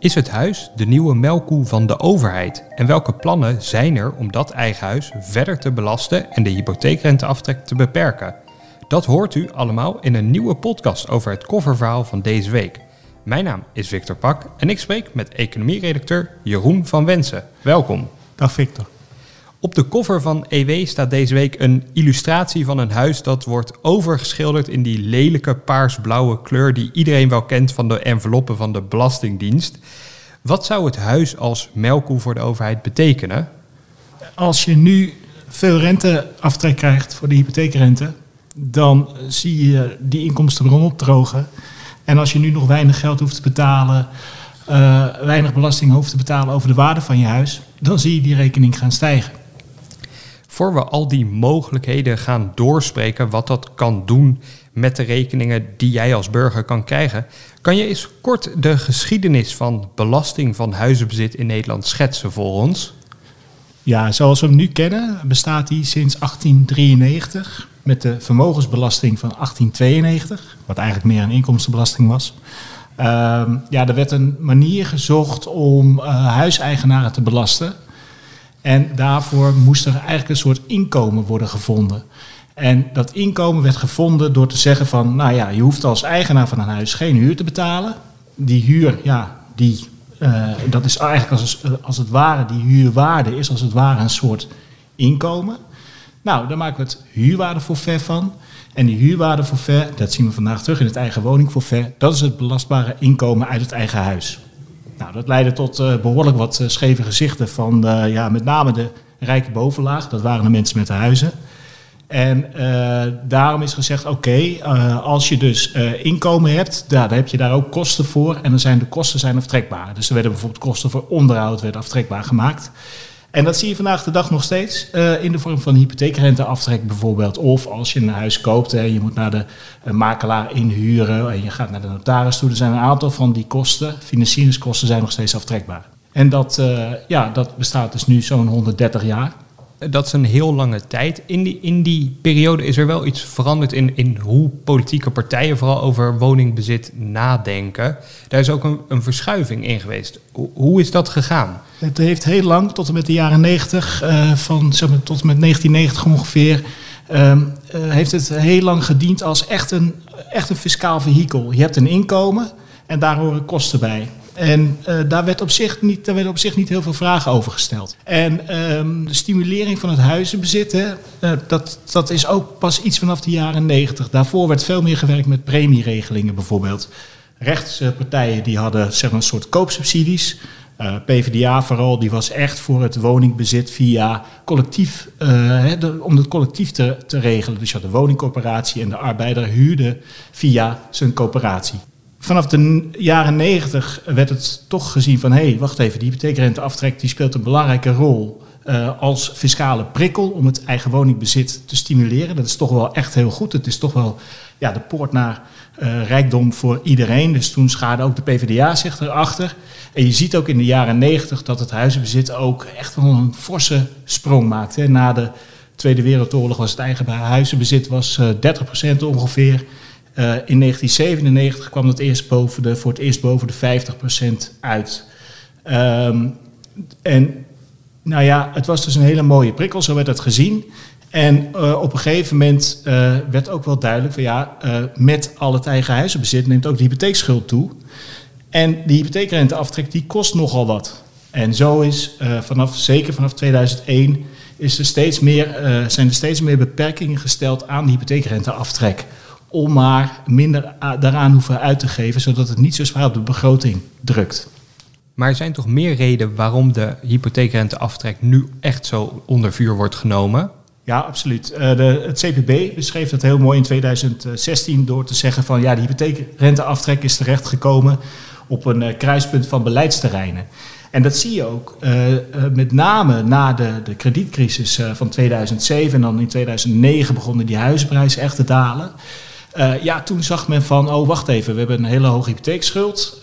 Is het huis de nieuwe melkkoe van de overheid? En welke plannen zijn er om dat eigen huis verder te belasten en de hypotheekrenteaftrek te beperken? Dat hoort u allemaal in een nieuwe podcast over het kofferverhaal van deze week. Mijn naam is Victor Pak en ik spreek met economieredacteur Jeroen van Wensen. Welkom. Dag Victor. Op de koffer van EW staat deze week een illustratie van een huis dat wordt overgeschilderd in die lelijke paarsblauwe kleur die iedereen wel kent van de enveloppen van de Belastingdienst. Wat zou het huis als melkkoe voor de overheid betekenen? Als je nu veel renteaftrek krijgt voor de hypotheekrente, dan zie je die inkomstenbron opdrogen. En als je nu nog weinig geld hoeft te betalen, uh, weinig belasting hoeft te betalen over de waarde van je huis, dan zie je die rekening gaan stijgen. Voor we al die mogelijkheden gaan doorspreken, wat dat kan doen met de rekeningen die jij als burger kan krijgen, kan je eens kort de geschiedenis van belasting van huizenbezit in Nederland schetsen voor ons? Ja, zoals we hem nu kennen, bestaat die sinds 1893 met de vermogensbelasting van 1892, wat eigenlijk meer een inkomstenbelasting was. Uh, ja, er werd een manier gezocht om uh, huiseigenaren te belasten. En daarvoor moest er eigenlijk een soort inkomen worden gevonden. En dat inkomen werd gevonden door te zeggen van, nou ja, je hoeft als eigenaar van een huis geen huur te betalen. Die huur, ja, die, uh, dat is eigenlijk als, als het ware, die huurwaarde is als het ware een soort inkomen. Nou, daar maken we het huurwaardeforfait van. En die huurwaardeforfait, dat zien we vandaag terug in het eigen woningforfait, dat is het belastbare inkomen uit het eigen huis. Nou, dat leidde tot uh, behoorlijk wat uh, scheve gezichten van ja, met name de rijke bovenlaag. Dat waren de mensen met de huizen. En daarom is gezegd, oké, als je dus inkomen hebt, dan heb je daar ook kosten voor. En dan zijn de kosten zijn aftrekbaar. Dus er werden bijvoorbeeld kosten voor onderhoud werden aftrekbaar gemaakt. En dat zie je vandaag de dag nog steeds uh, in de vorm van hypotheekrenteaftrek bijvoorbeeld. Of als je een huis koopt en je moet naar de uh, makelaar inhuren en je gaat naar de notaris toe. Er zijn een aantal van die kosten, financieringskosten, zijn nog steeds aftrekbaar. En dat, uh, ja, dat bestaat dus nu zo'n 130 jaar. Dat is een heel lange tijd. In die, in die periode is er wel iets veranderd in, in hoe politieke partijen vooral over woningbezit nadenken. Daar is ook een, een verschuiving in geweest. Hoe, hoe is dat gegaan? Het heeft heel lang, tot en met de jaren 90, uh, van zeg maar, tot en met 1990 ongeveer, uh, uh, heeft het heel lang gediend als echt een, echt een fiscaal vehikel. Je hebt een inkomen en daar horen kosten bij. En uh, daar, werd op zich niet, werden op zich niet heel veel vragen over gesteld. En um, de stimulering van het huizenbezit, hè, uh, dat, dat is ook pas iets vanaf de jaren 90. Daarvoor werd veel meer gewerkt met premieregelingen bijvoorbeeld. Rechtspartijen die hadden zeg een soort koopsubsidies. Uh, PvdA vooral, die was echt voor het woningbezit via collectief, om het collectief te, te regelen. Dus je had de woningcorporatie en de arbeider huurde via zijn coöperatie. Vanaf de jaren 90 werd het toch gezien van, hé, hey, wacht even, die hypotheekrenteaftrek die speelt een belangrijke rol uh, als fiscale prikkel om het eigen woningbezit te stimuleren. Dat is toch wel echt heel goed. Het is toch wel ja, de poort naar uh, rijkdom voor iedereen. Dus toen schaarde ook de PvdA zich erachter. En je ziet ook in de jaren 90 dat het huizenbezit ook echt wel een forse sprong maakte. Na de Tweede Wereldoorlog was het eigen huizenbezit was, uh, 30% ongeveer. Uh, in 1997 kwam dat eerst boven de, voor het eerst boven de 50% uit. Um, en nou ja, het was dus een hele mooie prikkel, zo werd het gezien. En uh, op een gegeven moment uh, werd ook wel duidelijk van ja, met al het eigen huizenbezit neemt ook de hypotheekschuld toe. En die hypotheekrenteaftrek die kost nogal wat. En zo is vanaf, zeker vanaf 2001, is er steeds meer, zijn er steeds meer beperkingen gesteld aan de hypotheekrenteaftrek. Om maar minder daaraan hoeven uit te geven, zodat het niet zo zwaar op de begroting drukt. Maar er zijn toch meer redenen waarom de hypotheekrenteaftrek nu echt zo onder vuur wordt genomen? Ja, absoluut. Uh, de, het CPB beschreef dat heel mooi in 2016 door te zeggen van ja, de hypotheekrenteaftrek is terechtgekomen op een uh, kruispunt van beleidsterreinen. En dat zie je ook uh, met name na de, de kredietcrisis van 2007 en dan in 2009 begonnen die huizenprijzen echt te dalen. Ja, toen zag men van, oh wacht even, we hebben een hele hoge hypotheekschuld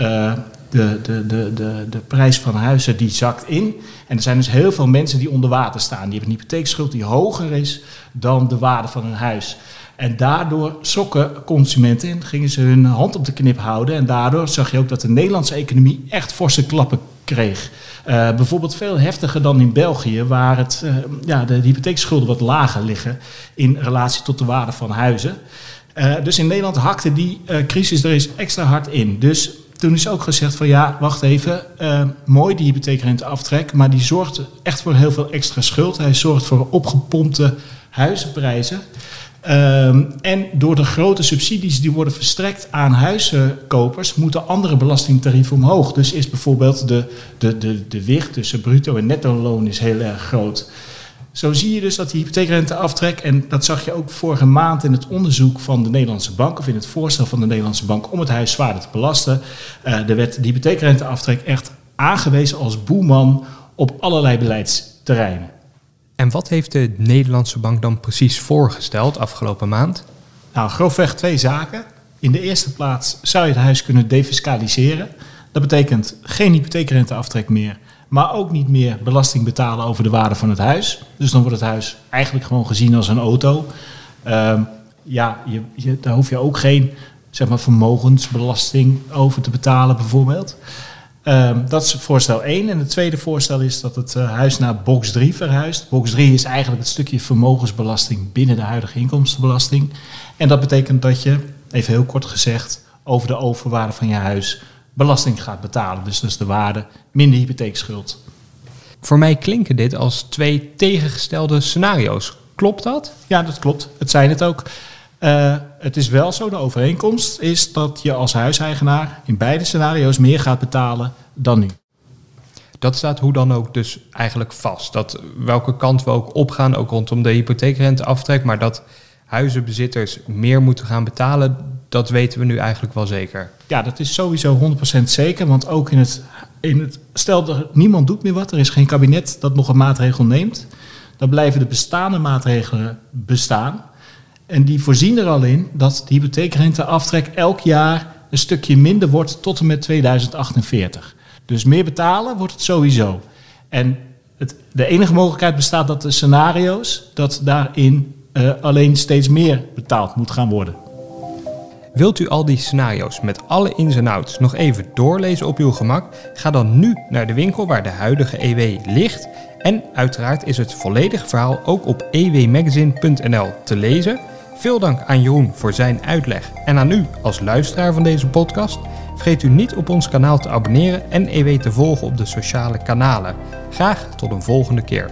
de, de, de, de, de prijs van huizen die zakt in. En er zijn dus heel veel mensen die onder water staan. Die hebben een hypotheekschuld die hoger is dan de waarde van hun huis. En daardoor schrokken consumenten en gingen ze hun hand op de knip houden. En daardoor zag je ook dat de Nederlandse economie echt forse klappen kreeg. Uh, bijvoorbeeld veel heftiger dan in België, waar het, uh, ja, de, hypotheekschulden wat lager liggen in relatie tot de waarde van huizen. Uh, dus in Nederland hakte die crisis er eens extra hard in. Dus toen is ook gezegd van ja, wacht even, mooi die hypotheekrenteaftrek, maar die zorgt echt voor heel veel extra schuld. Hij zorgt voor opgepompte huizenprijzen. Um, en door de grote subsidies die worden verstrekt aan huizenkopers, moeten andere belastingtarieven omhoog. Dus is bijvoorbeeld de, de, de, de wicht tussen bruto en netto loon is heel erg groot. Zo zie je dus dat die hypotheekrenteaftrek, en dat zag je ook vorige maand in het onderzoek van de Nederlandse bank, of in het voorstel van de Nederlandse bank om het huis zwaarder te belasten, uh, er werd de hypotheekrenteaftrek echt aangewezen als boeman op allerlei beleidsterreinen. En wat heeft de Nederlandse bank dan precies voorgesteld afgelopen maand? Nou, grofweg twee zaken. In de eerste plaats zou je het huis kunnen defiscaliseren. Dat betekent geen hypotheekrenteaftrek meer, maar ook niet meer belasting betalen over de waarde van het huis. Dus dan wordt het huis eigenlijk gewoon gezien als een auto. Uh, ja, je, je, daar hoef je ook geen zeg maar, vermogensbelasting over te betalen, bijvoorbeeld. Um, dat is voorstel 1. En het tweede voorstel is dat het uh, huis naar box 3 verhuist. Box 3 is eigenlijk het stukje vermogensbelasting binnen de huidige inkomstenbelasting. En dat betekent dat je, even heel kort gezegd, over de overwaarde van je huis belasting gaat betalen. Dus is de waarde minder hypotheekschuld. Voor mij klinken dit als twee tegengestelde scenario's. Klopt dat? Ja, dat klopt. Het zijn het ook. Uh, het is wel zo, de overeenkomst is dat je als huiseigenaar in beide scenario's meer gaat betalen dan nu. Dat staat hoe dan ook dus eigenlijk vast. Dat welke kant we ook opgaan, ook rondom de hypotheekrenteaftrek, maar dat huizenbezitters meer moeten gaan betalen, dat weten we nu eigenlijk wel zeker. Ja, dat is sowieso 100% zeker, want ook in het, in het stel dat niemand doet meer wat, er is geen kabinet dat nog een maatregel neemt, dan blijven de bestaande maatregelen bestaan. En die voorzien er al in dat de hypotheekrenteaftrek elk jaar een stukje minder wordt tot en met 2048. Dus meer betalen wordt het sowieso. En het, de enige mogelijkheid bestaat dat de scenario's, dat daarin uh, alleen steeds meer betaald moet gaan worden. Wilt u al die scenario's met alle ins en outs nog even doorlezen op uw gemak? Ga dan nu naar de winkel waar de huidige EW ligt. En uiteraard is het volledige verhaal ook op ewmagazine.nl te lezen. Veel dank aan Jeroen voor zijn uitleg en aan u als luisteraar van deze podcast. Vergeet u niet op ons kanaal te abonneren en EW te volgen op de sociale kanalen. Graag tot een volgende keer.